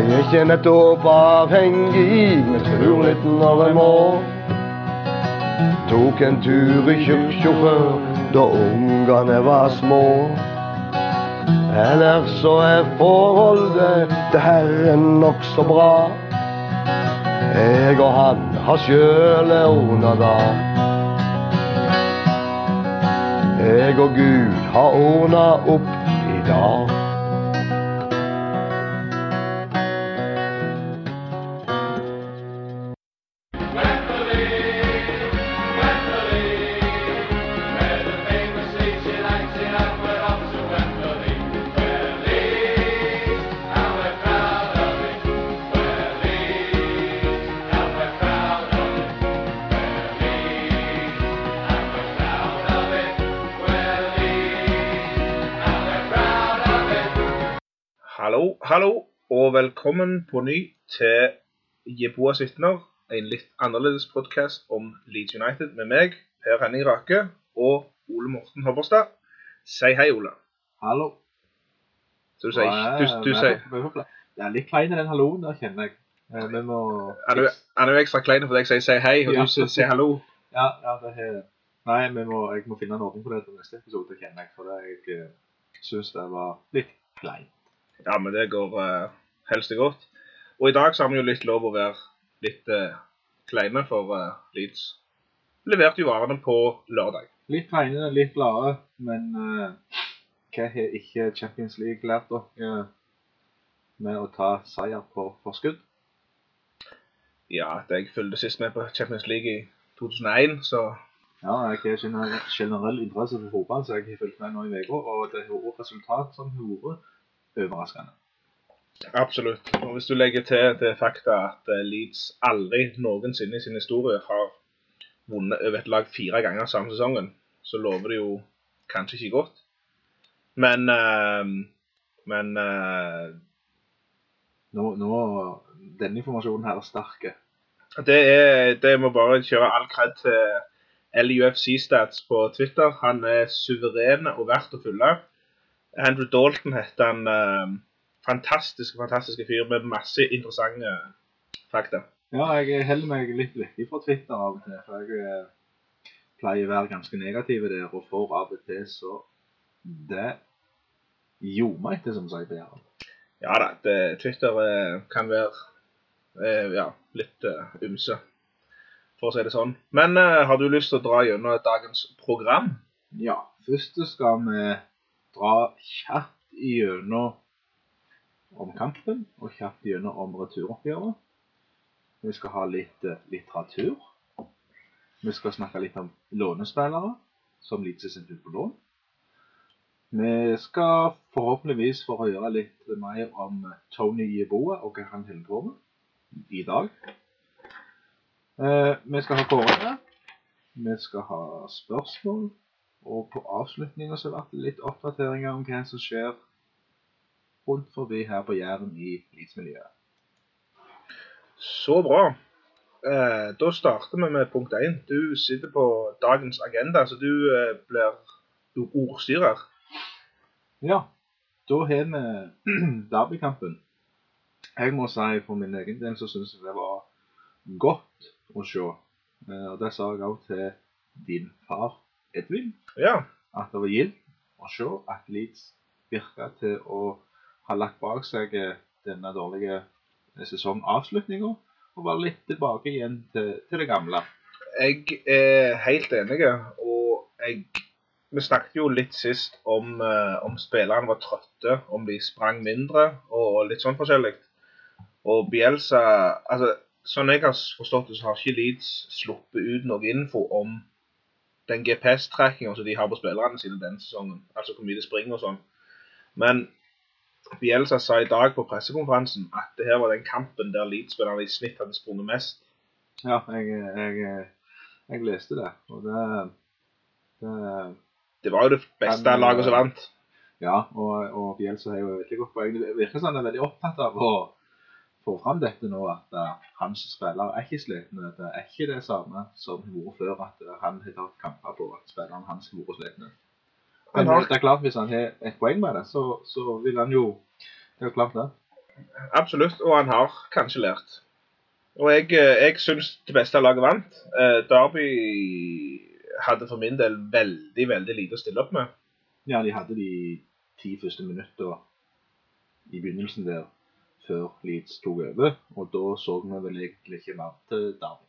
Jeg er ikke nettopp avhengig, men tror litt når jeg må. Tok en tur i kirka før, da ungene var små. Ellers så er forholdet til Herren nokså bra. Jeg og han har sjøle ordna det. Jeg og Gud har ordna opp i dag. Velkommen på ny til Jeboas vitner, en litt annerledes podkast om Leeds United med meg, Per Henning Rake, og Ole Morten Hobberstad. Si hei, Ole. Hallo. Så du sier du, du sier Det er litt klein i den halloen der, kjenner jeg. Eh, Vi må Han er jo- er ekstra klein fordi jeg sier si hei, og Ja. du sier si hallo. Ja, ja, det er Nei, må, jeg må finne en ordning på det til neste episode, kjenner jeg. For jeg eh, syns det var litt kleint. Ja, men det går uh, det godt. Og i dag så har vi jo litt lov å være litt uh, kleine for uh, Leeds. Leverte jo varene på lørdag. Litt kleine, litt glade, men eh, hva har ikke Champions League lært dere med å ta seier på forskudd? Ja, da jeg fulgte sist med på Champions League i 2001, så Ja, jeg har generell, generell interesse for fotball, så jeg har fulgt med nå i uka, og det har vært resultat som har vært overraskende. Absolutt. Og hvis du legger til det fakta at eh, Leeds aldri noensinne i sin historie har vunnet over et lag fire ganger samme sesongen, så lover det jo kanskje ikke godt. Men eh, Men eh, Nå, nå, Denne informasjonen her er sterke. det er Det må bare kjøre all kred til LUFC Stats på Twitter. Han er suveren og verdt å følge. Andrew Dalton heter han. Fantastiske, fantastiske fyr med masse interessante fakta. Ja, jeg holder meg litt vekk fra Twitter av og til, for jeg eh, pleier å være ganske negativ der, og for av og til så det ljomer etter, som sier Jæren. Ja da, det, Twitter eh, kan være eh, ja, litt ymse, for å si det sånn. Men har du lyst til å dra gjennom dagens program? Ja, først skal vi dra kjapt gjennom om kampen, og kjapt gjennom om returoppgjøret. Vi skal ha litt eh, litteratur. Vi skal snakke litt om lånespillere som Leeds er sendt ut på lån. Vi skal forhåpentligvis få høre litt mer om Tony Yeboa og hva han holder på med i dag. Eh, vi skal ha kåringer. Vi skal ha spørsmål. Og på avslutninga så blir det litt oppdateringer om hva som skjer rundt forbi her på Jæren i Leeds-miljøet. Så bra. Eh, da starter vi med punkt 1. Du sitter på dagens agenda, så du eh, blir ordstyrer. Ja, da har vi derbykampen. Jeg må si for min egen del så syns jeg det var godt å se. Eh, Og det sa jeg òg til din far Edvin. Ja, At det var gildt å se at Leeds virka til å ha lagt bak seg eh, denne dårlige sesongavslutninga. Og var litt tilbake igjen til, til det gamle. jeg er helt enig. Og jeg, vi snakket jo litt sist om, eh, om spillerne var trøtte, om de sprang mindre og litt sånn forskjellig. Og Bielsa altså, Sånn jeg har forstått det, så har ikke Leeds sluppet ut noe info om den GPS-trackinga som de har på spillerne sine denne sesongen. Altså hvor mye de springer og sånn. Men Bielsa sa i dag på pressekonferansen at det her var den kampen der Leeds-spillerne i snitt hadde sprunget mest. Ja, jeg, jeg, jeg leste det. Og det, det Det var jo det beste laget som vant. Ja, og, og Bielsa har jo veldig godt poeng. Det virker som han er veldig opptatt av å få fram dette nå, at uh, hans spillere er ikke slitne. Det er ikke det samme som har vært før, at uh, han har tatt kamper på at spillerne hans har vært slitne. Han Men har- det er klart, hvis han har et poeng med det, så, så vil han jo Det er klart, det. absolutt. Og han har kanskje lært. Og jeg, eh, jeg syns det beste laget vant. Eh, Derby hadde for min del veldig, veldig lite å stille opp med. Ja, de hadde de ti første minutter i begynnelsen der før Leeds tok over, og da så vi vel egentlig ikke mer til Derby.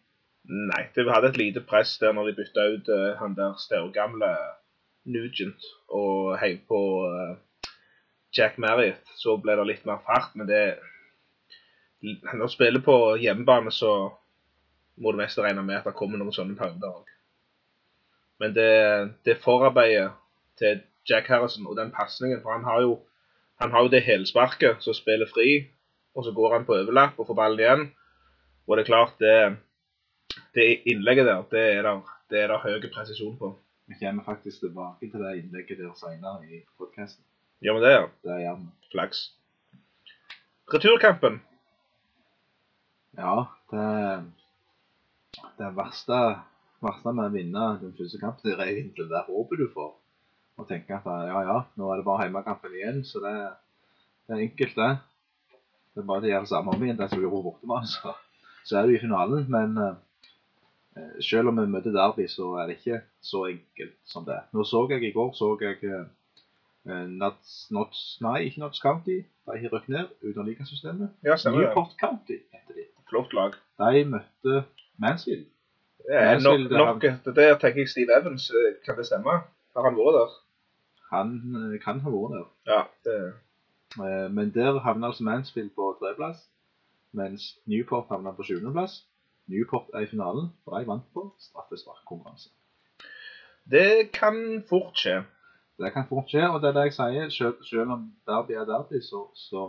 Nei, de hadde et lite press der når de bytta ut eh, han der staurgamle Nugent og heiv på eh, Jack Marriott. Så ble det litt mer fart, men det Når du spiller på hjemmebane, så må du mest regne med at det kommer noen sånne perioder òg. Men det, det forarbeidet til Jack Harrison og den pasningen For han har jo han har jo det helsparket som spiller fri, og så går han på overlapp og får ballen igjen. Og det er klart, det, det innlegget der, det er der, det er der høy presisjon på. Vi kommer faktisk tilbake til det innlegget der senere i podkasten. Gjør vi det? ja? Det gjør vi. Flaks. Returkampen. Ja, det, det verste, verste med å vinne den første kampen, det er egentlig det håpet du får. Og tenke at ja, ja, nå er det bare hjemmekampen igjen, så det, det er enkelt, det. Det er bare å gjøre det samme om igjen, det som vi gjorde borte med, så, så er du i finalen. Men eh, selv om vi møter Derby, så er det ikke så enkelt som det. Nå så jeg i går så jeg Nuts, Nuts, Notts, Nei, ikke Notts County. De har rykket ned uten ligasystemet. Ja. Newport County heter de. Flott lag. De møtte Mansfield. Ja, er nok, nok det der tenker jeg Steve Evans. eh, Kan det stemme? Har han vært der? Han eh, kan ha vært der. Ja. det Eh, Men der havna altså Mansfield på tredjeplass, mens Newport havna på sjuendeplass. Newport er i finalen, for de vant på straffesparkkonkurranse. Det kan fort skje. Det kan fort skje, og det er det jeg sier. Selv, selv om Derby er Derby, så, så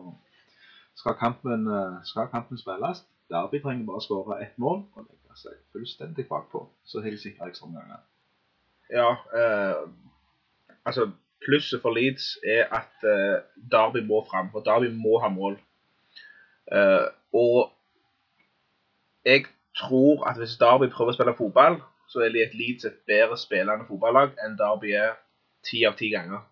skal, kampen, eh, skal kampen spilles. Derby trenger bare å skåre ett mål og legge seg fullstendig bakpå. Så har de sikra ekstraomganger. Ja. Eh, altså, plusset for Leeds er at eh, Derby må fram. Og Derby må ha mål. Eh, og jeg tror at hvis Derby prøver å spille fotball, så er Leeds et bedre spillende fotballag enn Derby er ti av ti ganger.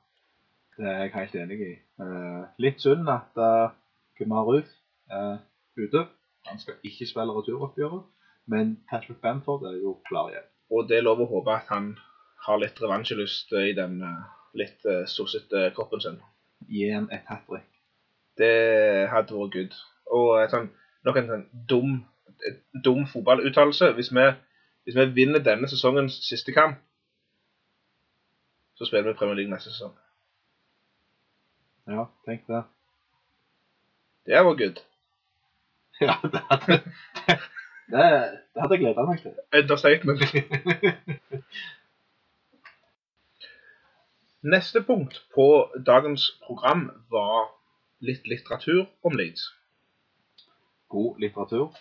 Det er jeg helt enig i. Uh, litt synd at uh, Kumar Ruf er ute. Han skal ikke spille returoppgjøret. Men Patrick Bamford er jo klar igjen. Og det er lov å håpe at han har litt revansjelyst i den eh, litt uh, sossete kroppen sin. Gi ham et hat trick. Det hadde vært good. Og et sånn, nok en sånn dum, et dum fotballuttalelse. Hvis, vi- hvis vi vinner denne sesongens siste kamp, så spiller vi Premier League neste sesong. Ja, tenk det. Det vært good. Ja, det hadde, det, det hadde jeg gleda meg til. Understatement. Neste punkt på dagens program var litt litteratur om Leeds. God litteratur,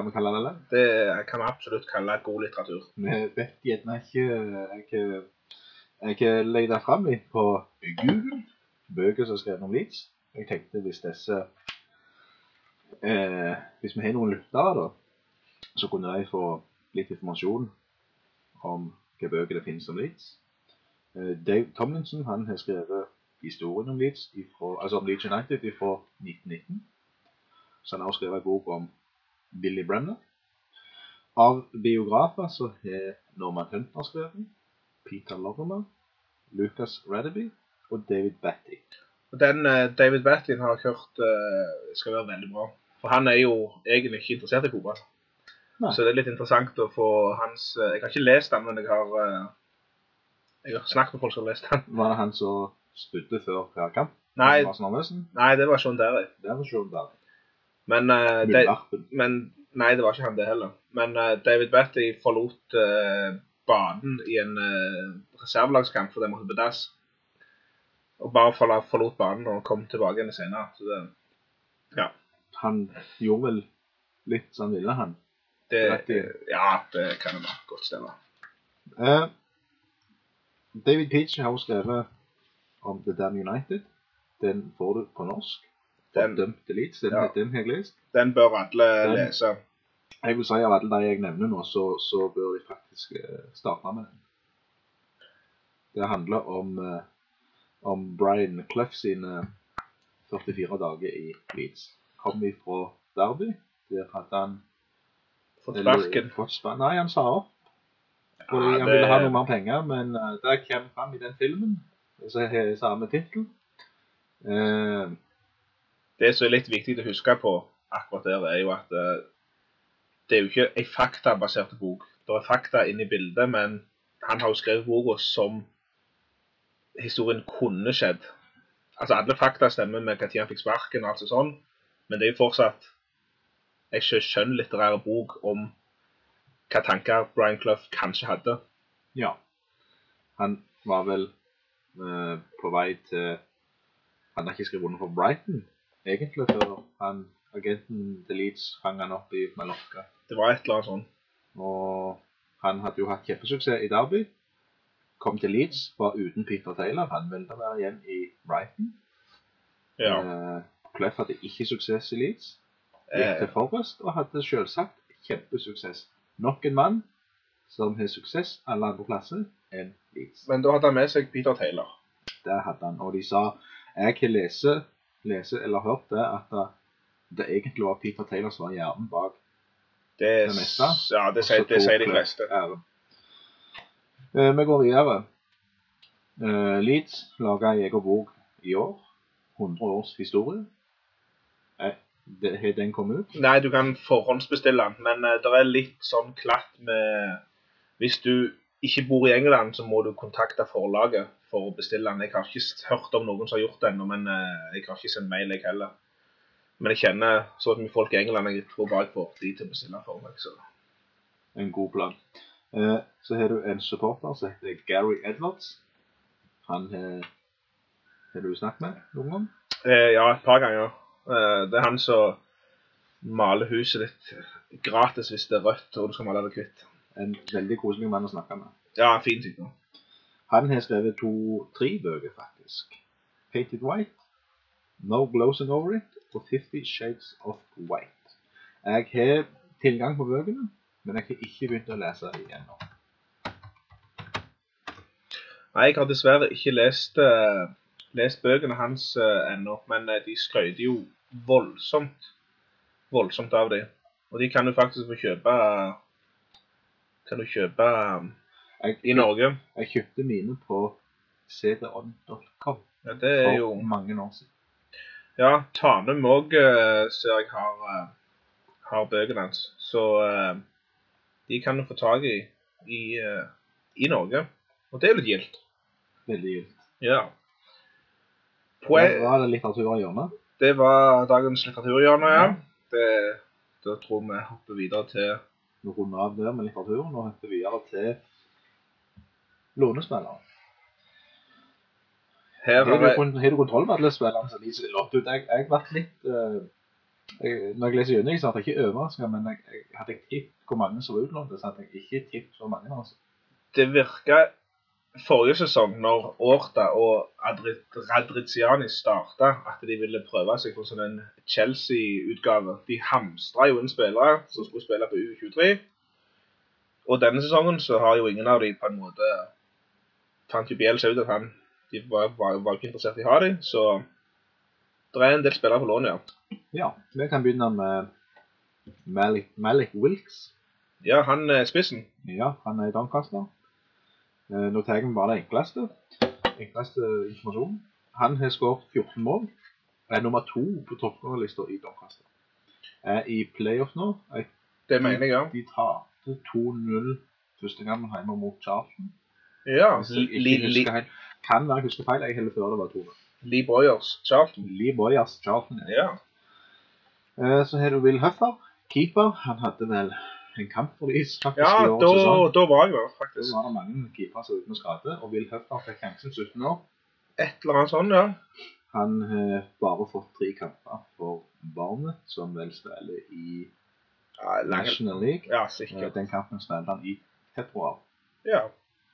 kan vi kalle det det. Det kan vi absolutt kalle god litteratur. Vi vet gjerne ikke Jeg, legge det fram på Google bøker som er skrevet om Leeds. Jeg tenkte hvis disse eh, Hvis vi har noen lyttere, da, så kunne de få litt informasjon om hvilke bøker det finnes om Leeds. Eh, Dave Tomlinson han har skrevet historien om Leeds, ifra, altså om Leeds United fra 1919. Så han har også skrevet en bok om Billy Bremner. Av biografer så har Norman Hunter skrevet, Peter Lorimer, Lucas Radaby og David Batty. Og Den uh, David Batty har jeg hørt uh, skal være veldig bra. For han er jo egentlig ikke interessert i fotball. Så det er litt interessant å få hans uh, Jeg har ikke lest den, men jeg har, jeg har snakket med folk som har lest den. Var det han som spydde før hver kamp? Nei, nei det var Sean Derry. Det var Sean Barry. Men, uh, det, men Nei, det var ikke han det heller. Men uh, David Batty forlot uh, banen i en reservelagskamp fordi han måtte på dass. Og bare forla- forlot banen og kom tilbake igjen senere. Så det, Han gjorde vel litt som han ville, han. det det, Ja, det kan jo godt stemme. Eh, David Peach har jo skrevet om The Damn United. Den får du på norsk. Den- dømt Leeds. Den, Ja. den har jeg lest. Den bør alle Den- lese. Jeg vil si av alle de jeg nevner nå, så, så bør de faktisk eh, starte med den. Det handler om, eh, om Brian Clough sine 44 dager i Leeds. kom ifra Derby. Der hadde han Fått sparken. Nei, han sa opp. Fordi Ja, han ville ha noe mer penger, men uh, det kommer fram i den filmen. Så har samme tittel. Eh, Det som er litt viktig å huske på akkurat der, er jo at eh, det er jo ikke ei faktabasert bok. Det er fakta inne i bildet, men han har jo skrevet boka som historien kunne skjedd. Altså Alle fakta stemmer med når han fikk sparken, og alt sånn, men det er jo fortsatt ei skjønnlitterær bok om hva tanker Brian Clough kanskje hadde. ja. Han var vel eh, på vei til Han har ikke skrevet under for Brighton, egentlig, før han, agenten til Leeds hang han opp i Mallorca. Det var et eller annet sånn. Og han hadde jo hatt kjempesuksess i Derby. Kom til Leeds, var uten Peter Taylor. Han ville være igjen i Brighton. Ja. Eh, Clough hadde ikke suksess i Leeds. Gikk til Eh, Forrest og hadde selvsagt kjempesuksess. Nok en mann som har suksess alle andre plasser enn Leeds. men da hadde han med seg Peter Taylor. Det hadde han. Og de sa Jeg har lest, lese eller hørt det at det, egentlig var Peter Taylor som var hjernen bak Det, Det meste. Ja, det sier, det sier de fleste. Eh, vi går videre. Eh, Leeds laga en egen bok i år. 100 års historie. Eh, det- Har den kommet ut? Nei, du kan forhåndsbestille den, men uh, det er litt sånn klatt med Hvis du ikke bor i England, så må du kontakte forlaget for å bestille den. Jeg har ikke hørt om noen som har gjort det ennå, men eh, jeg har ikke sendt mail, jeg heller. Men jeg kjenner så mye folk i England, jeg tror bare jeg får de til å bestille for meg. så... En god plan. Eh, så har du en supporter som heter Gary Edwards. Han har har du snakket med noen gang? Eh, ja, et par ganger. Eh, det er han som maler huset ditt gratis hvis det er rødt og du skal male det hvitt. En veldig koselig mann å snakke med. Ja, fin type. Han har skrevet to-tre bøker, faktisk. Painted White, No Glossing Over It og Fifty Shades of White. Jeg har tilgang på bøkene, men jeg har ikke begynt å lese dem ennå. Nei, jeg har dessverre ikke lest, uh, lest bøkene hans uh, ennå, men uh, de skrøyter jo voldsomt voldsomt av dem. Og de kan du faktisk få kjøpe kan du kjøpe um, Jeg, i Norge. jeg kjøpte mine på cdon.com Ja, det er for jo mange år siden. Ja, Tanum òg ser jeg har, eh, har bøkene hans. Så eh, de kan du få tak i i, eh, i Norge. Og det er litt gildt. Veldig gildt. Ja. Da Poe var det litteratur i hjørnet. det var dagens litteraturhjørne, ja. Det, da tror vi hopper videre til Vi runder av der med litteraturen og hopper videre til lånespillere. Her Har har du, har du kontroll med alle spillerne som de lånt ut? Jeg har vært litt eh, jeg, Når jeg leser gjennom, så hadde jeg ikke overraska, men jeg, jeg hadde jeg tippet hvor mange som var utlånt, så hadde jeg ikke tippet så mange. altså. Det virka forrige sesong, når Orta og Adri- Radriziani starta, at de ville prøve seg på sånn en Chelsea-utgave. De hamstra jo inn spillere som skulle spille på U23. Og denne sesongen så har jo ingen av de på en måte fant jo Bielsa ut at han de var, var, var ikke interessert i å ha dem, så det er en del spillere på lån, ja. Ja, vi kan begynne med Malik, Malik Wilks. Ja, han er spissen. Ja, han er i Doncaster. Eh, Nå tar jeg bare det enkleste. Enkleste informasjon. Han har skåret 14 mål. Er nummer to på toppskårerlista i Doncaster. Er i playoff nå. Jeg Det mener jeg, ja. De tapte 2-0 første gangen hjemme mot Charlton. Ja, ikke husker helt. Kan være jeg husker feil. Jeg heller før det var 2-0. Lee Boyers, Charlton. Lee Boyers Charlton. Ja. Ja. Eh, Så har du Will Huffer, keeper. Han hadde vel en kamp for de faktisk Ja, i da, sesong. da var jeg der, faktisk. Da var det mange keepere som var uten skade, og Will Huffer fikk sjansen 17 år. Et eller annet sånn, ja. Han har bare fått tre kamper for Barnet, som vel spiller i ja National League. ja, Eh, sikkert. Den kampen spilte han i februar. Ja,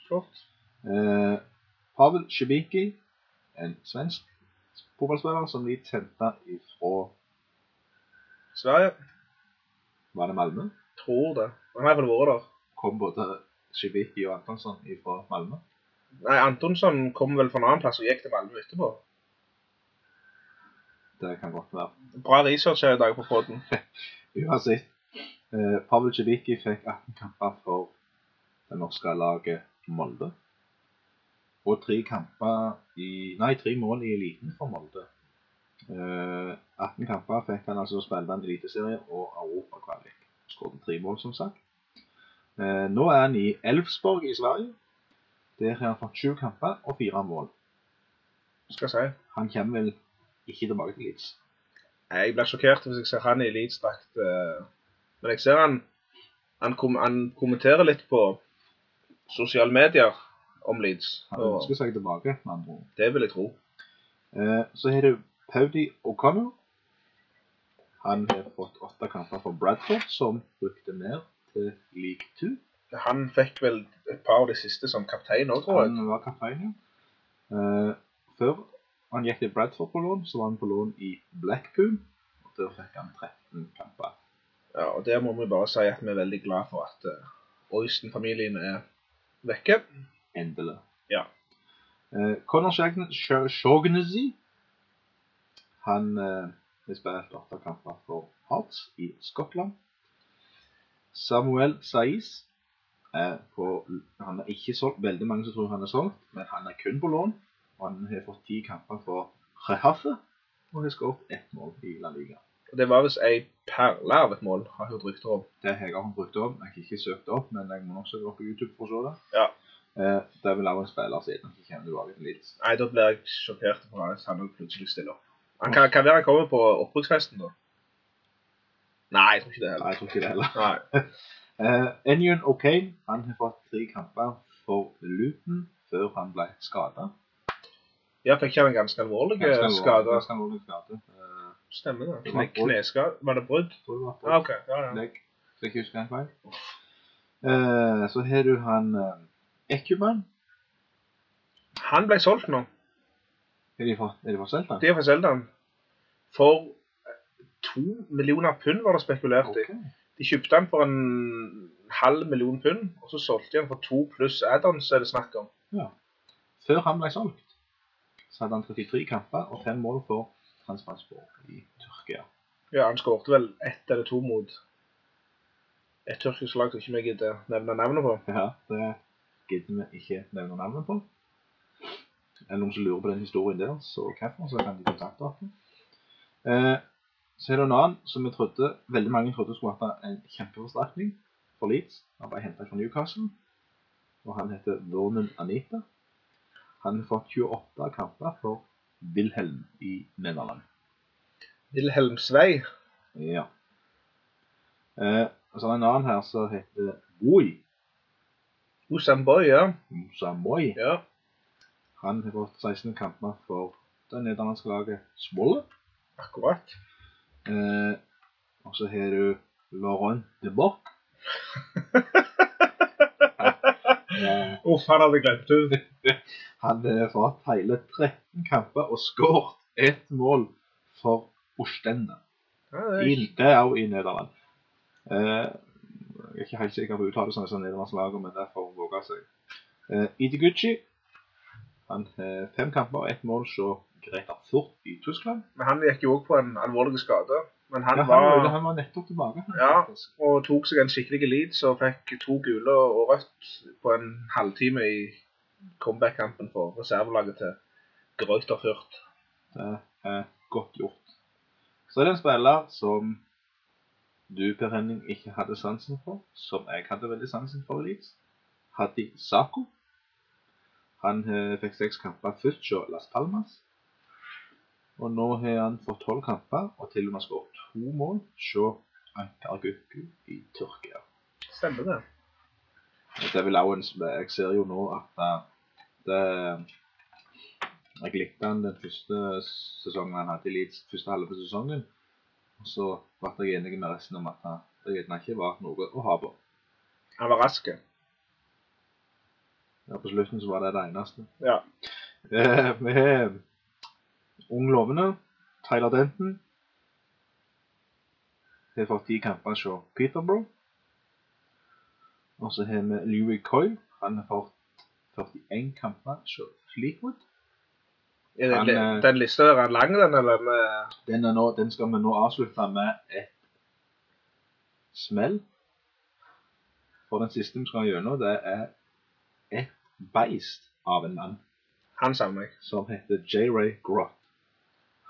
flott. Eh, Pavel Shibiki, en svensk fotballspiller som de henta ifra Sverige, Var det Malmö? Tror det. Han har iallfall vært der. Kom både Shibiki og Antonsson fra Malmö. Nei, Antonsson kom vel fra en annen plass og gikk til Malmö etterpå. Det kan godt være. Bra research her i dag på podden. Uansett. Eh, Pavel Cevicki fikk 18 kamper for det norske laget Molde. Og tre kamper i Nei, tre mål i eliten for Molde. Eh, 18 kamper fikk han altså spille en eliteserie og europakvalik. Skåret tre mål, som sagt. Eh, nå er han i Elfsborg i Sverige. Der har han fått sju kamper og fire mål. Skal jeg si. Han kommer vel ikke tilbake til Leeds. Jeg blir sjokkert hvis jeg ser han i Leeds-drakt. eh, Men jeg ser han han, kom, han kommenterer litt på sosiale medier om Leeds. Han ønsker seg tilbake, med andre ord. det vil jeg tro. Eh, så har du Paudi O'Connor. Han har fått åtte kamper for Bradford, som brukte ned til League two. Han fikk vel et par av de siste som kaptein òg, tror jeg. Han var kaptein, ja. Eh, før han gikk til Bradford på lån, så var han på lån i Blackpool. Og der fikk han 13 kamper. Ja, og Der må vi bare si at vi er veldig glad for at uh, Oyston-familien er vekke. Endelig. Ja. Eh, Conor Shaughnessy Han eh, har spilt åtte kamper for Hearts i Skottland. Samuel Saiz er på Han er ikke solgt. Veldig mange som tror han er solgt, men han er kun på lån. Og han har fått ti kamper for Rehaffe og har skåret ett mål i La Liga. Og Det var visst ei perle av et mål, har jeg hørt rykter om. Det har jeg hørt rykter om. Jeg har ikke søkt opp, men jeg må nok søke opp på YouTube for å se det. Ja. Eh, det er vel også en spiller siden ikke kommer tilbake til Leeds. Nei, da blir jeg sjokkert for at han plutselig stiller opp. Han kan, kan være han kommer på opprykksfesten, da. Nei, jeg tror ikke det heller. Nei, jeg tror ikke det heller. Uh, Enion O'Kane han har fått tre kamper for Luton før han ble skada. Jeg fikk han en ganske alvorlig eh, skade. Ganske alvorlig skade. Uh, Stemmer det. Kne, kneskade. Var det brudd? Ja, OK. Ja, ja. legg, så jeg ikke husker en feil. Uh, så har du han uh, Ekuban. Han ble solgt nå. Er de fra, er de solgt han? De har fått solgt for eh, to millioner pund, var det spekulert i. De kjøpte han for en halv million pund, og så solgte de han for to pluss add-ons, er det snakk om. Ja. Før han ble solgt, så hadde han 33 kamper og fem mål for Transport i Tyrkia. Ja, han skårte vel ett eller to mot et tyrkisk lag som ikke vi gidder nevne navnet på. Ja, det gidder vi ikke nevne navnet på. Er det noen som lurer på den historien der, så hvorfor, så kan de kontakte oss. Eh, så er det en annen som vi trodde, veldig mange trodde skulle hatt en kjempeforsterkning for Leeds. Han ble hentet fra Newcastle, og han heter Vernon Anita. Han har fått 28 kamper for Wilhelm i Nederland. Wilhelmsvei? Ja. Eh, og så er det en annen her som heter Boy Osamboy, ja. Samoy. ja. Han har fått 16 kamper for det nederlandske laget Svolle. Akkurat. Eh, og så har du Laurent de Bock. ja. Uff, han hadde glemt det. han har fått hele 13 kamper og skåret ett mål for Ostende. I, det er også i Nederland. Eh, jeg er ikke helt sikker på uttalelsen av disse nederlandske lagene, men det får våge seg. Eh, Idiguchi han har fem kamper ett mål så Greta Furt i Tyskland. Men han gikk jo òg på en alvorlig skade. Men han Ja, han, var han var nettopp tilbake. Ja. og tok seg en skikkelig lead, så fikk to gule og rødt på en halvtime i comeback-kampen for reservelaget til Greuter Furt. Det er godt gjort. Så er det en spiller som du, Per Henning, ikke hadde sansen for, som jeg hadde veldig sansen for i Leeds. Hadde Sako. Han eh, fikk seks kamper først hos Las Palmas. Og nå har han fått tolv kamper og til og med skåret to mål hos Ankarguku i Tyrkia. Stemmer det. Det er vel også en Jeg ser jo nå at eh, det Jeg likte han den første sesongen han hadde i Leeds, første halve på sesongen. Og så ble jeg enig med resten om at det gjerne ikke var noe å ha på. Han var rask. Ja, på slutten så var det det eneste. Ja. Eh, vi har ung lovende Tyler Denton. Har fått de kampene hos Peterborough. Og så har vi Louis Coyle. Han har fått 41 kamper hos Fleetwood. Er den, Han, eh, den lista der, er lang, den, eller? Den, er nå, den skal vi nå avslutte med et smell. For den siste vi skal gjennom, det er beist av en mann han savner jeg. som heter J. Ray Grott.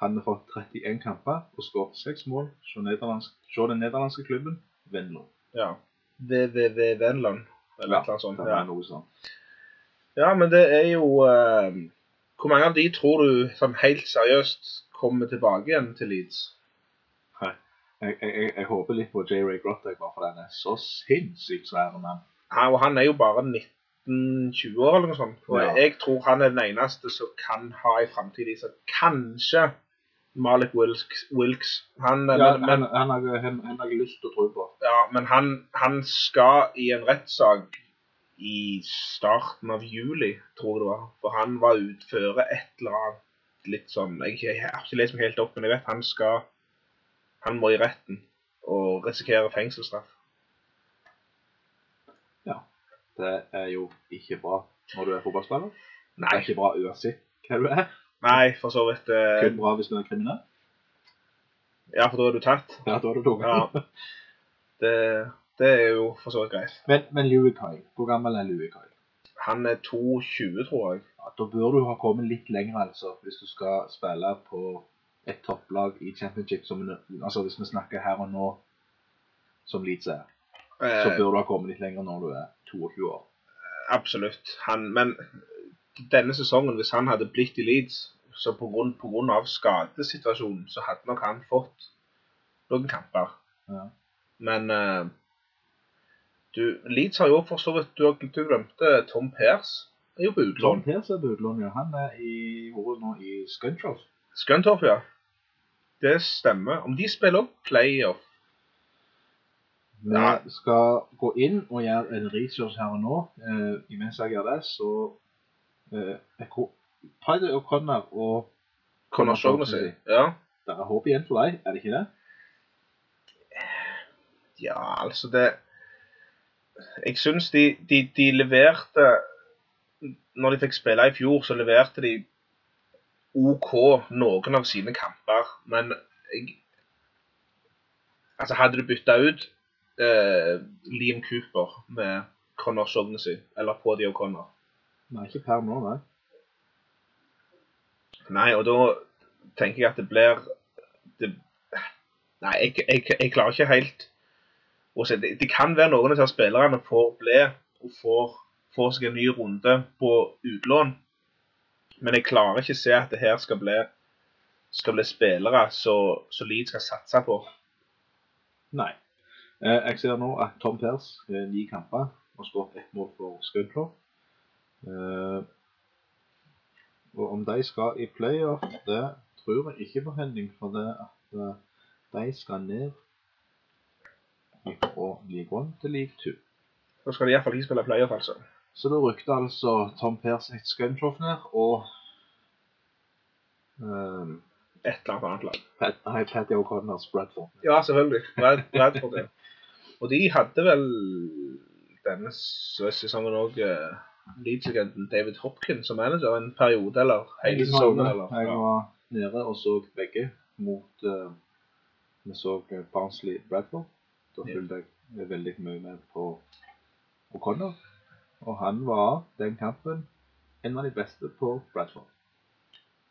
Han har fått 31 kamper og skåret seks mål hos nederlandsk- hos den nederlandske klubben Venlo. Ja. VVV Venland, eller Ja, et sånt. Det Ja. er noe sånt. ja, men det er jo eh, Hvor mange av de tror du som helt seriøst kommer tilbake igjen til Leeds? Jeg, jeg, jeg, jeg håper litt på J. Ray Grott, jeg, bare for den er så sinnssykt svær mann. Ja, og han er jo bare 19-20 år eller noe sånt. Og Ja. jeg tror han er den eneste som kan ha i framtid i seg kanskje Malik Wilks. Wilks. Han, Ja, men, men, han, han, han har jeg lyst til å tro på. ja, men han, han skal i en rettssak i starten av juli, tror jeg det var. For han var utføre et eller annet litt sånn Jeg, jeg har ikke lest meg helt opp, men jeg vet han skal Han må i retten og risikere fengselsstraff. Det er jo ikke bra når du er fotballspiller. Nei. Det er ikke bra uansett hva du er. nei for så vidt. eh, Kun bra hvis du er kriminell. Ja, for da er du tatt. Ja, da er du tunga. Ja. Det, det er jo for så vidt greit. Men, men Louis Kyle, hvor gammel er Louis Kyle? Han er 22, tror jeg. Ja, da bør du ha kommet litt lenger, altså, hvis du skal spille på et topplag i championship. Som, altså Hvis vi snakker her og nå, som Leeds er, så Eh, bør du ha kommet litt lenger når du er 22 år. absolutt. Han, men denne sesongen, hvis han hadde blitt i Leeds, så på grunn, på grunn av skadesituasjonen, så hadde nok han fått noen kamper. Ja. Men uh, du, Leeds har jo for så vidt Du, du glemte Tom Pers. Er jo på utlån. Tom Pers er på utlån, ja. Han er i, nå i Scuntroff. Scunthorpe, ja. Det stemmer. Om de spiller opp playoff Vi skal gå inn og gjøre en research her og nå. Eh, imens jeg gjør det, så eh, jeg og Connor og Connor Shaughnessy. Ja. Det er håp igjen for deg, er det ikke det? Ja, altså det Jeg syns de, de, de leverte Når de fikk spille i fjor, så leverte de OK noen av sine kamper, men jeg Altså, hadde du bytta ut eh, Liam Cooper med Connor Shaughnessy, eller Pody O'Connor Nei, ikke per nå, nei. Nei, og da tenker jeg at det blir det, Nei, jeg, jeg, jeg klarer ikke helt å se. Det, det kan være noen av spillerne får bli og får, får seg en ny runde på utlån. Men jeg klarer ikke se at det her skal bli, skal bli spillere som Leeds skal satse på. Nei. Eh, jeg ser nå at Tom Pers eh, ni kamper har skåret ett mål for Scuntroff. Eh, og om de skal i playoff, det tror jeg ikke på Henning, for det at de skal ned fra League 1 til League 2. Da skal de iallfall ikke spille playoff, altså. Så da rykte altså Tom Pers et Scuntroff ned, og um, Et eller annet annet lag. Pat, nei, Patty O'Connors Bradford. Ja, selvfølgelig. Brad, Bradford, ja. Og de hadde vel denne sesongen òg uh, Leeds-legenden David Hopkins som manager en periode, eller hele sesongen. eller? Jeg var nede og så begge mot eh, Vi så eh, Barnsley Bradford. Da fulgte jeg veldig mye med på O'Connor. Og han var den kampen en av de beste på Bradford.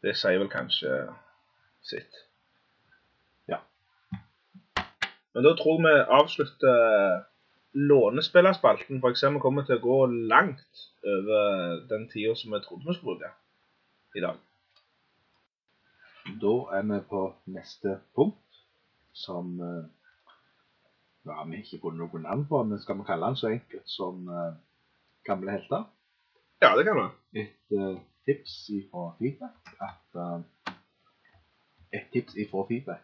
Det sier vel kanskje sitt. Men da tror vi avslutter lånespillerspalten, for jeg ser vi kommer til å gå langt over den tida som vi trodde vi skulle bruke i dag. Da er vi på neste punkt, som eh, ja, vi har ikke funnet noe navn på, men skal vi kalle den så enkelt som uh, Gamle helter? Ja, det kan vi. et uh, tips ifra feedback at uh, Et tips ifra feedback.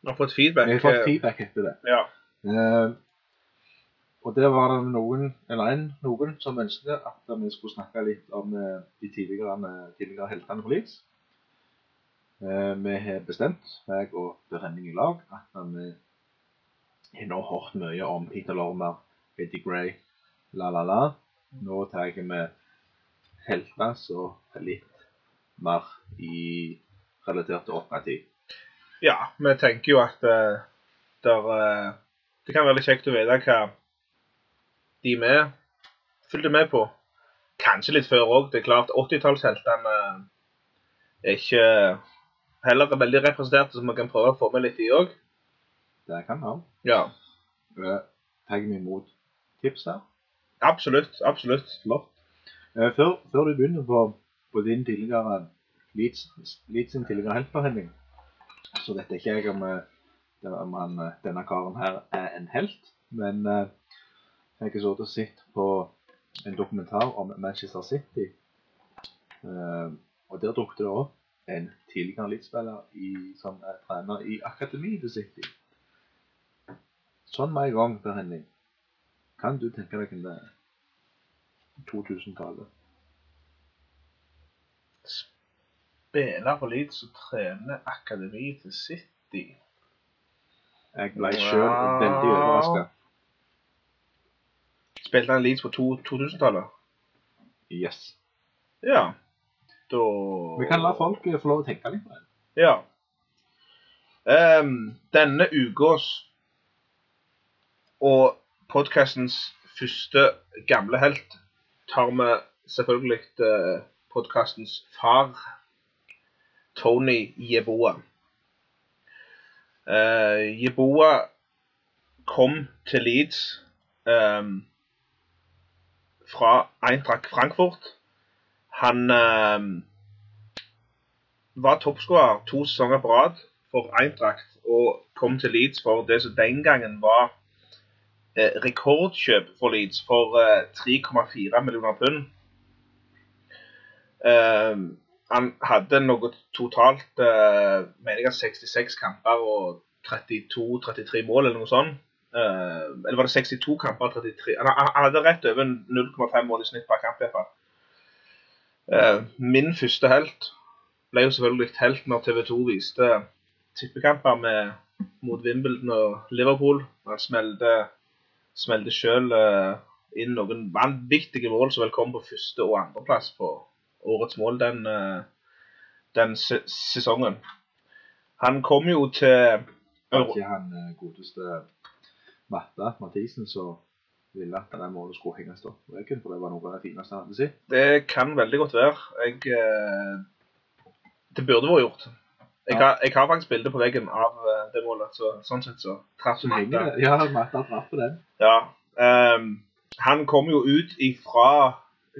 Vi har fått feedback. Vi har fått eh, feedback etter det. Ja. Uh, og der var det noen, eller en, noen som ønsket at vi skulle snakke litt om uh, de tidligere, tidligere heltene på Leeds. Vi har bestemt, jeg og Berenning i lag, at vi har nå hørt mye om Peter Lormer, Eddie Gray, la la la. Nå tar vi helter så litt mer i relatert til operativ. Ja, vi tenker jo at uh, der, uh, det kan være litt kjekt å vite hva de vi fulgte med på. Kanskje litt før òg. Det er klart 80-tallsheltene er ikke heller veldig representerte, så vi kan prøve å få med litt de òg. Det kan vi. Ja, Tar vi imot tips her? absolutt. Absolutt. Flott. Eh, Før, før du begynner på, på din tidligere Leeds, Leeds tidligere heltforhandling, så vet ikke jeg om, eh, om han, eh, denne karen her er en helt, men eh, jeg har så og sett på en dokumentar om Manchester City, og der dukket det opp en tidligere Leeds-spiller som er trener i akademiet til City. Sånn med en gang, Per Henning. Kan du tenke deg en det? 2000-tallet. Spiller på Leeds og trener akademi til City. Jeg ble sjøl veldig overraska. Spilte han Leeds på 2000-tallet? Yes. Ja. Da Vi kan la folk eh, få lov å tenke litt på det. Ja. Um, denne ukas og podkastens første gamle helt tar vi selvfølgelig uh, podkastens far, Tony Jeboa. Uh, Jeboa kom til Leeds um, fra Eintracht Frankfurt. Han um, var toppskårer to sesonger på rad for Eintracht og kom til Leeds for det som den gangen var eh, rekordkjøp for Leeds for eh, 3,4 millioner pund. Eh, han hadde noe totalt eh, mener jeg 66 kamper og 32-33 mål eller noe sånt. Eh, eller var det 62 kamper og 33 Han, han hadde rett over 0,5 mål i snitt per kamp. i hvert fall. Eh, min første helt ble jo selvfølgelig helt når TV 2 viste tippekamper med, mot Wimbledon og Liverpool. Han smelte, smelte selv inn noen vanvittige mål som vel kom på første- og andreplass på årets mål den, eh, den se sesongen. Han kom jo til Var ikke han eh, godeste Matta Mathisen som ville at det målet skulle henges opp på veggen, for det var noe av det fineste han hadde sett? Det kan veldig godt være. Jeg, eh, det burde vært gjort. Jeg, Ja. har, jeg har faktisk bilde på veggen av det målet, så sånn sett så traff Matta. Ja, Matta traff den. Ja. Um, han kom jo ut fra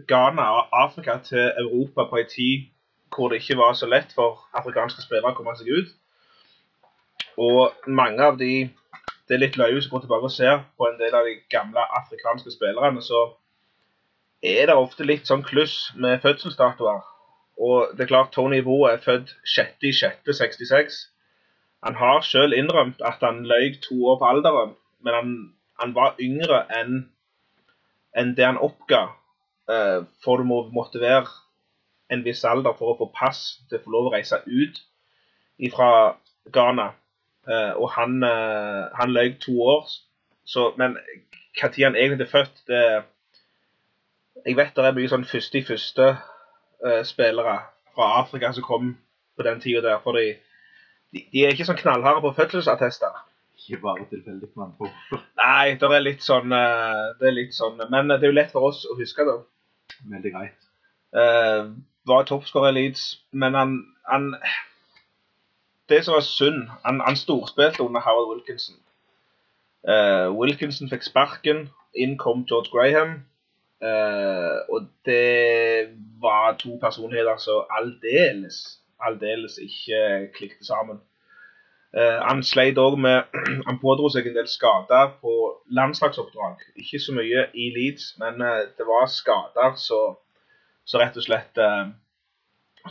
Ghana og Afrika til Europa på en tid hvor det ikke var så lett for afrikanske spillere å komme seg ut. Og mange av de Det er litt løye du går tilbake og ser på en del av de gamle afrikanske spillerne, så er det ofte litt sånn kluss med fødselsdatoer. Og det er klart Tony Vo er født 6.6.66. Han har selv innrømt at han løy to år på alderen, men han, han var yngre enn enn det han oppga. Eh, for du må, måtte være en viss alder for å få pass til å få lov å reise ut fra Ghana. Eh, og han, uh, han løy to år. Så, men når han egentlig er født det, Jeg vet det er mye sånn første i første eh, fra Afrika som kom på den tida der. For de, de, de er ikke sånn knallharde på fødselsattester. Ikke bare tilfeldig man tror. Nei, det er litt sånn eh, Det er litt sånn Men det er jo lett for oss å huske, da. Veldig greit. Uh, var toppskårer i Leeds, men han, han Det som var synd Han, han storspilte under Howard Wilkinson. Uh, Wilkinson fikk sparken. Inn kom George Graham. Uh, og det var to personligheter som aldeles, aldeles ikke klikket sammen. Eh, han sleit òg med Han pådro seg en del skader på landslagsoppdrag. Ikke så mye i Leeds, men eh, det var skader som rett og slett eh,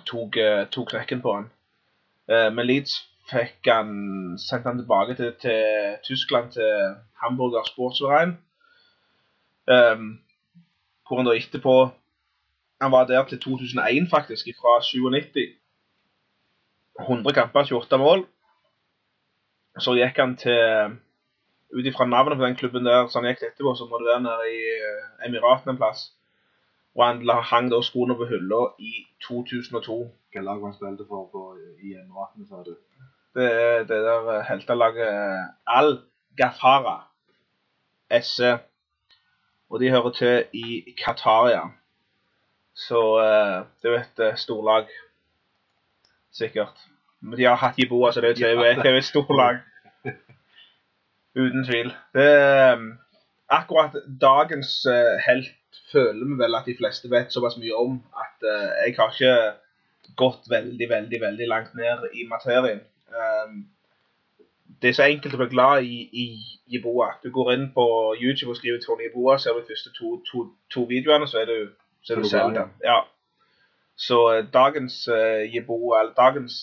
tok, tok knekken på han. Men Leeds fikk han, sendte han tilbake til, til Tyskland, til Hamburger Sportsverein. Hvor han da etterpå Han var der til 2001, faktisk, fra 97. 100 kamper, 28 mål. Så gikk han til Ut ifra navnet på den klubben der, som han gikk etterpå, så må det være nede i eh, Emiratene en plass. Og han hang da skoene på hylla i 2002. Hvilket lag han spilte for på, i Emiraten, sa du? Det er det der eh, heltelaget eh, Al Gafara SE. Og de hører til i Qataria. Så det er jo et storlag. Sikkert. Men de har hatt Jeboa, så det er jo et, stort lag. Uten tvil. Det er eh, akkurat dagens eh, helt føler vi vel at de fleste vet såpass mye om at eh, jeg har ikke gått veldig, veldig, veldig langt ned i materien. Um, det er så enkelt å bli glad i, i Jiboa. Du går inn på YouTube og skriver Tony Jeboa, ser du de første to, to, to videoene, så er du, så er selv der. Ja. Så eh, dagens Jiboa, eller dagens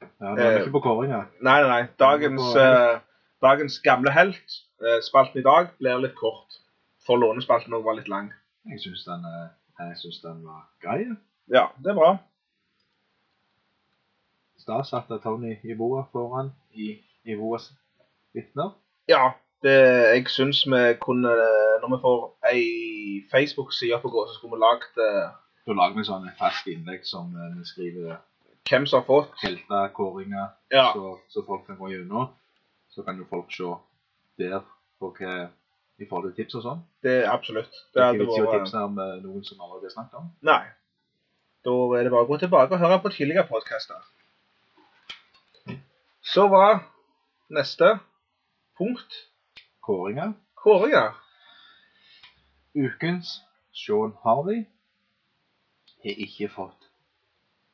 Ja, er Eh, ikke på kåringa. Nei, nei, nei. Dagens, eh, dagens gamle helt, uh, spalten i dag, blir litt kort. For lånespalten òg var litt lang. Jeg syns den, eh, den var grei. Ja, det er bra. Stas at Tony Ivoa foran i Ivoas vitner. Ja, det, jeg syns vi kunne Når vi får ei Facebook-side på gå, så skulle vi lagd eh, Da lager vi sånn fast innlegg som eh, vi skriver hvem som har fått. helter, kåringer, Ja, så, så folk kan gå gjennom. Så kan jo folk se der på hva i forhold til tips og sånn. det er absolutt. Det Det er ikke vits i å tipse om noen som allerede har snakket om. Nei. Da er det bare å gå tilbake og høre på tidligere podkaster. Så var neste punkt Kåringer. kåringer. Ukens Sean Harvey har ikke fått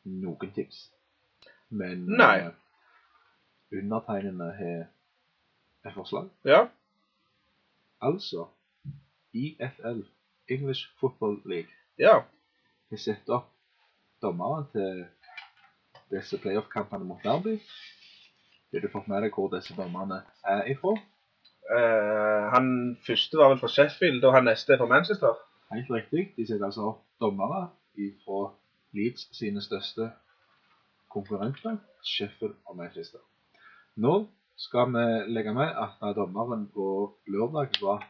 noen tips. Men Nei. Uh, undertegnede har et forslag. Ja. Altså IFL, English Football League, Ja. har satt opp dommeren til disse playoff-kampene mot Derby. Har du fått med deg hvor disse dommerne er ifra? Uh, han første var vel fra Sheffield, og han neste er fra Manchester. Helt riktig. De setter altså opp dommere fra Leeds sine største konkurrenter, Sheffield og Manchester. Nå skal vi legge med at dommeren på lørdag var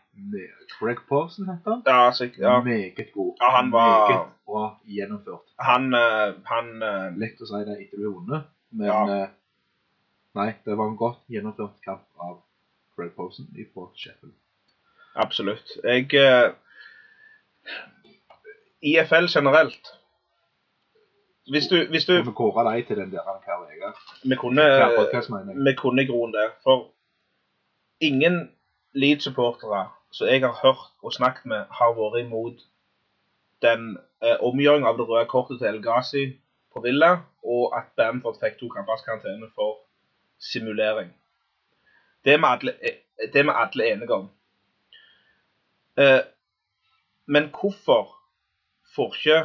Craig Pawson, heter han. Ja, sikkert. Ja. Meget god. Ja, han var- Meget bra gjennomført. Han, eh, han eh, Lett å si det etter du har vunnet, men Ja. eh, nei, det var en godt gjennomført kamp av Craig Pawson fra Sheffield. Absolutt. Jeg IFL generelt Hvis du, hvis du vi kåre deg til den der. Vi kunne, vi kunne i grunnen det. For ingen Leeds-supportere som jeg har hørt og snakket med, har vært imot den eh, omgjøringen av det røde kortet til El Ghazi på Villa, og at Bamford fikk to kampers karantene for simulering. Det er vi alle, eh, er alle enige om. Eh, men hvorfor får ikke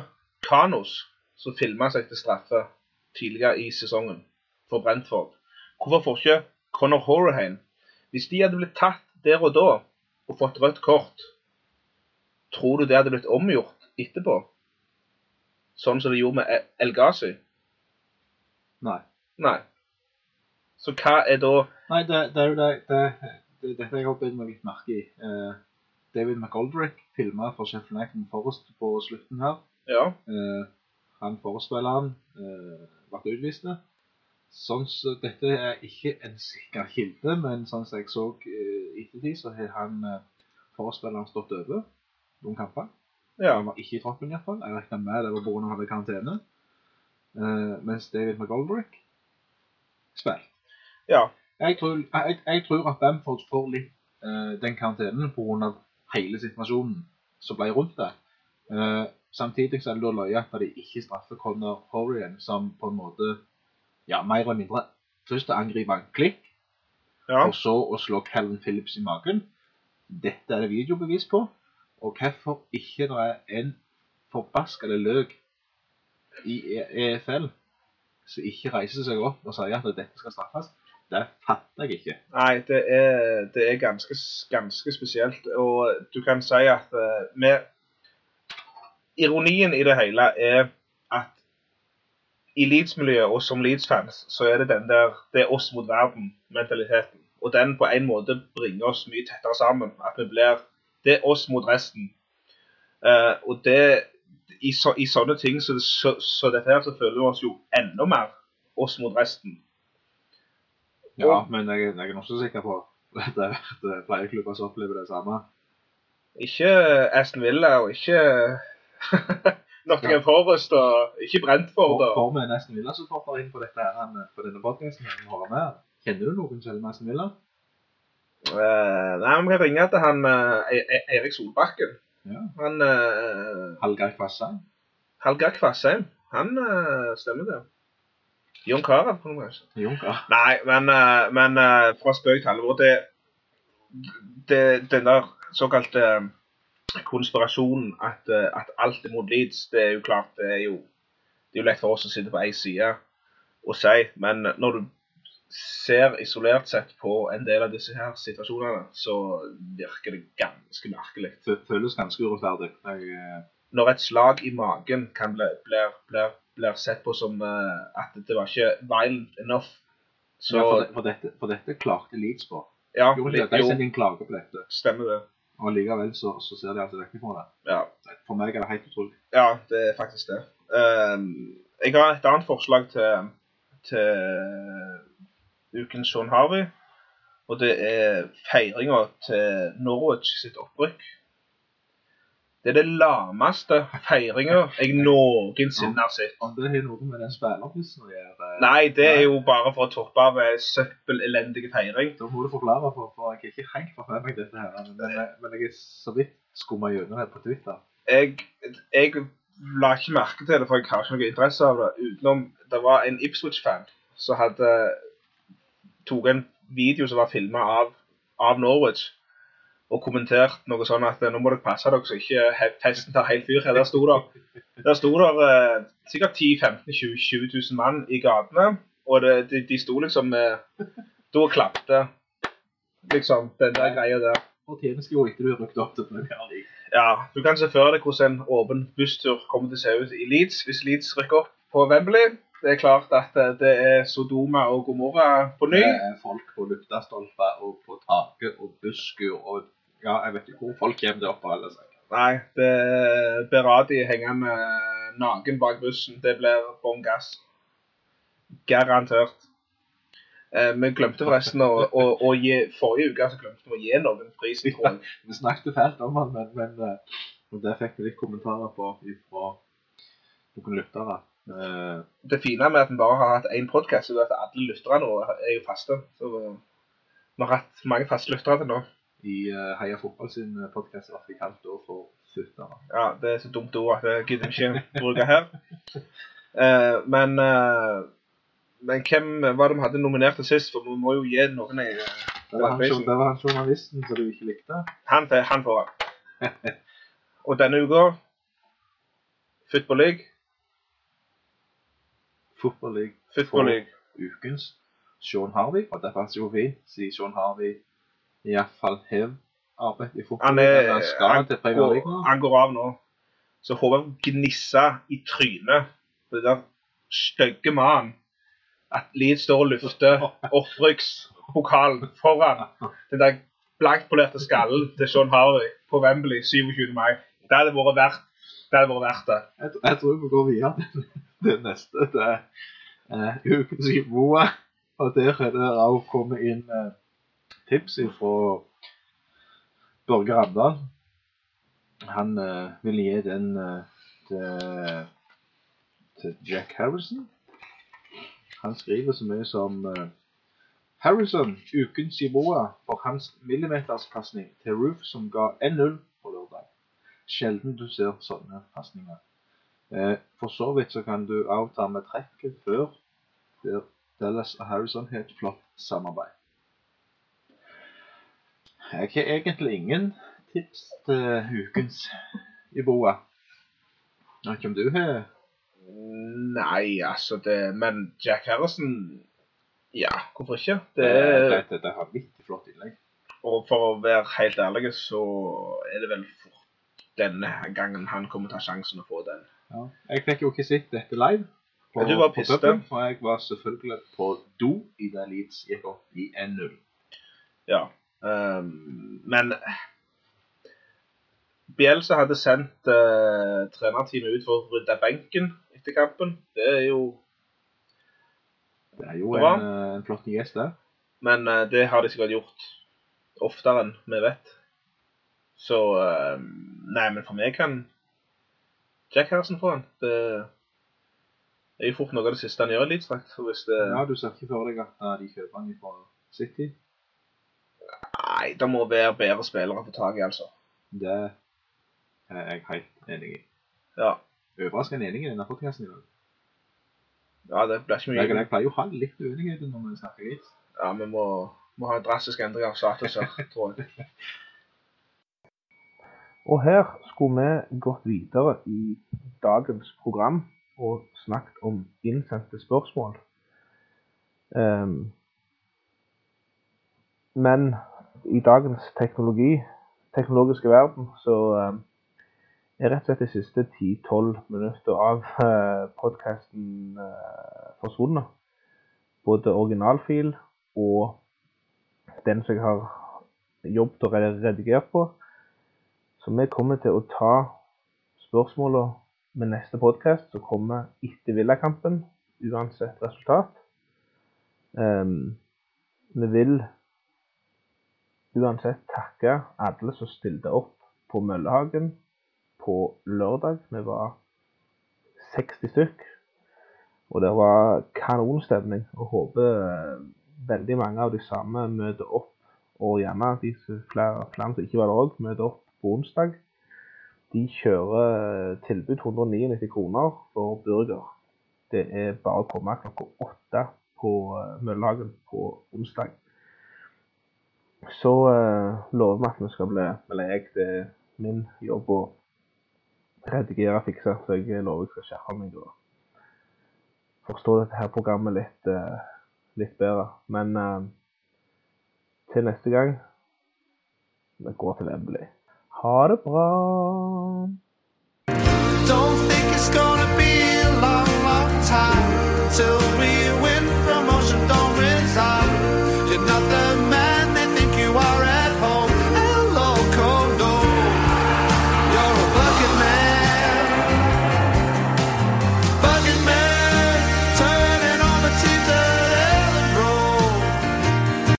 Kanos, som filma seg til straffe tidligere i sesongen for Brentford, hvorfor får ikke Conor Horahan Hvis de hadde blitt tatt der og da og fått rødt kort, tror du det hadde blitt omgjort etterpå? Sånn som de gjorde med El Ghazi? Nei. Nei. Så hva er da Nei, det, det er jo det, det, det har jeg har bitt meg litt merke i. Eh, David McGoldrick filma for Sheffield United Forest på slutten her. Ja. Eh, han forespilleren eh, ble utvist. Sånn så, dette er ikke en sikker kilde, men sånn som jeg så eh, i ettertid, så har han eh, forespilleren stått over noen kamper. ja. Han var ikke i troppen iallfall. Jeg regna med det var pga. han hadde karantene. Eh, mens David McGoldrick spilte. Ja. Jeg tror, jeg, jeg tror at Bamford får litt eh, den karantenen pga. hele situasjonen som ble rundt det. Eh, samtidig så er det da løye at de ikke straffer Conor Horian, som på en måte ja, mer eller mindre først å angripe en klikk, ja. og så å slå Calvin Phillips i magen. Dette er det videobevis på. Og hvorfor ikke det er en forbaskede løk i EFL som ikke reiser seg opp og sier at dette skal straffes, det fatter jeg ikke. Nei, det er, det er ganske, ganske spesielt. Og du kan si at uh, med Ironien i det hele er at i Leeds-miljøet og som Leeds-fans, så er det den der det er oss mot verden-mentaliteten. Og den på en måte bringer oss mye tettere sammen. At vi blir Det er oss mot resten. Uh, og det i, så, I sånne ting så, så, så dette her, så føler vi oss jo enda mer oss mot resten. Ja, Og- men jeg, jeg er også sikker på at det er flere klubber som opplever det samme. Ikke Aston Villa og ikke Nottingham Forest og ikke Brentford. For, Og, for vi nesten Villa-supporter inn på dette på denne med. Kjenner du noen som er Villa? Uh, nei, Vi kan ringe til han uh, E- Erik Solbakken. Ja. Han uh, Hallgeir Kvassheim? Hallgeir Kvassheim. Han uh, stemmer det. Jon Carew, på noe vis. Nei, men, eh, men eh, fra spøk til alvor det, det, Den der såkalte eh, konspirasjonen at, eh, at alt er mot Leeds, det er jo klart det er jo, det er jo lett for oss å sitte på én side og si, men når du ser isolert sett på en del av disse her situasjonene, så virker det ganske merkelig. Det Føles ganske urettferdig. Jeg, eh, Når et slag i magen kan bli, blir, blir, blir sett på som eh, at det var ikke violent enough, så ja, for, det, for, dette, for dette klarte Leeds på. ja, Jo, de sendte inn klage på dette, stemmer det. Og likevel så, så ser de altså vekk fra det. Ja. For meg er det helt utrolig. Ja, det er faktisk det. Um, jeg har et annet forslag til, til ukens Sean Harvey. Og det er feiringa til Norwich sitt opprykk. Det er det lameste feiringa jeg noensinne har sett. Om det har noe med den spillerpussen å gjøre eh, Nei, det er jo bare for å toppe av eh, søppelelendig feiring. Da må du forklare, for, for jeg har ikke helt fått med meg dette her. Men, men, men jeg er så vidt skumma gjennom det på Twitter. jeg, jeg la ikke merke til det, for jeg har ikke noe interesse av det. Utenom det var en Ipswich-fan som hadde tok en video som var filma av, av Norwich, og kommentert noe sånn at nå må dere passe dere så ikke festen tar helt fyr. Der sto der, der sto der eh, sikkert 10 15 20 20 000 mann i gatene, og det, de, de sto liksom eh, Da klapte liksom den der greia der. Og tjeneste jo etter du har rykket opp til Premier. Ja, du kan se for deg hvordan en åpen busstur kommer til å se ut i Leeds hvis Leeds rykker opp på Wembley. Det er klart at eh, det er Sodoma og Gomorra på ny. Det er folk på luftastolper og på taket og busskur og Ja, jeg vet ikke hvor folk kommer til å oppholde seg. Nei, det er Beradi hengende naken bak bussen. Det blir bånn gass. Garantert. Eh, vi glemte forresten å, å, å gi Forrige uke så glemte vi å gi noen pris. Vi snakket fælt om han, men, men eh, og det fikk vi litt kommentarer på fra noen lyttere. Eh, Det fine med at vi bare har hatt én podkast, er at alle lytterne er jo faste. Så eh, vi har hatt mange faste lyttere til nå. I eh, Heia Fotball sin podkast ble jeg kalt da for futtere. Ja, det er så dumt ord at jeg gidder ikke bruke her. Uh, men uh, men hvem var det vi hadde nominert til sist? For vi må jo gi noen eh, Det var, han, det var han journalisten som du ikke likte. Han, han får han. Og denne uka Football League. Football League Football League. ukens Sean Harvey. Og det passer jo fint, siden Sean Harvey iallfall har arbeid i fotball. Han, er, han han, går, han går av nå. Så håper jeg gnissa i trynet på den der stygge mannen. At Leeds står og lufter opprykkspokalen foran den der blankpolerte skallen til Sean Harvey på Wembley 27. mai. Det hadde vært verdt det. hadde vært verdt det. Jeg, jeg tror vi går videre til det neste. Det er eh, ukens Iboa. Og der er det òg kommet inn eh, tips fra Børge Randal. Han uh, vil gi den uh, til, til Jack Harrison. Han skriver så mye som uh, Harrison, ukens Iboa, for hans millimeterspasning til Roof som ga 1-0 på lørdag. Sjelden du ser sånne pasninger. For så vidt så kan du avta med trekket før Dallas og Harrison har et flott samarbeid. Jeg har egentlig ingen tips til ukens i Jeg vet ikke om du har Nei, altså det Men Jack Harrison Ja, hvorfor ikke? Det er, har vanvittig flott innlegg. og for å være helt ærlig, så er det vel fort denne gangen han kommer til å ta sjansen å få den. Ja. Jeg fikk jo ikke sett dette live. På, du var piste. puben, For jeg var selvfølgelig på do i det Leeds gikk opp i 1-0. Ja. Ehm, men Bielsa hadde sendt uh, trenerteamet ut for å rydde benken etter kampen. Det er jo Det er jo en, eh, en flott gjest det. Men uh, det har de sikkert gjort oftere enn vi vet. Så uh, Nei, men for meg kan Jack Harrison få den. Det er jo fort noe av det siste han gjør i det Ja, du ser ikke for deg at de kjøper han fra City? Nei, det må være bedre spillere å få tak i, altså. Det er jeg helt enig i. Ja, Overraskende enig i denne podkasten i dag. ja det blir ikke mye jeg pleier jo å ha litt uenighet når vi snakker gris. Ja, vi må, må ha en drastisk endring av status her, tror jeg. Og her skulle vi gått videre i dagens program og snakket om innsendte spørsmål. Um, men i dagens teknologi, teknologiske verden så ehm, er rett og slett de siste 10-12 minutter av uh, podkasten forsvunnet. Både originalfil og den som jeg har jobbet og redigert på. Så vi kommer til å ta spørsmålene med neste podkast, som kommer etter Villakampen, uansett resultat. Um, vi vil uansett takke alle som stilte opp på Møllehagen på lørdag. Vi var 60 stykk, og det var kanonstemning. Og håper eh, veldig mange av de samme møter opp, og gjerne de flere, flere som ikke var der òg, møter opp på onsdag. De kjører eh, tilbud 199 kroner for burger. Det er bare å komme klokka åtte på eh, Møllehagen på onsdag så eh, lover vi at vi skal bli Eller jeg, det er min jobb å redigere og fikse, så jeg lover jeg skal skjerpe meg og forstå dette her programmet litt, eh, litt bedre. Men eh, til neste gang det går til Wembley. Ha det bra. Don't think it's gonna be a long, long time till we win promotion. Don't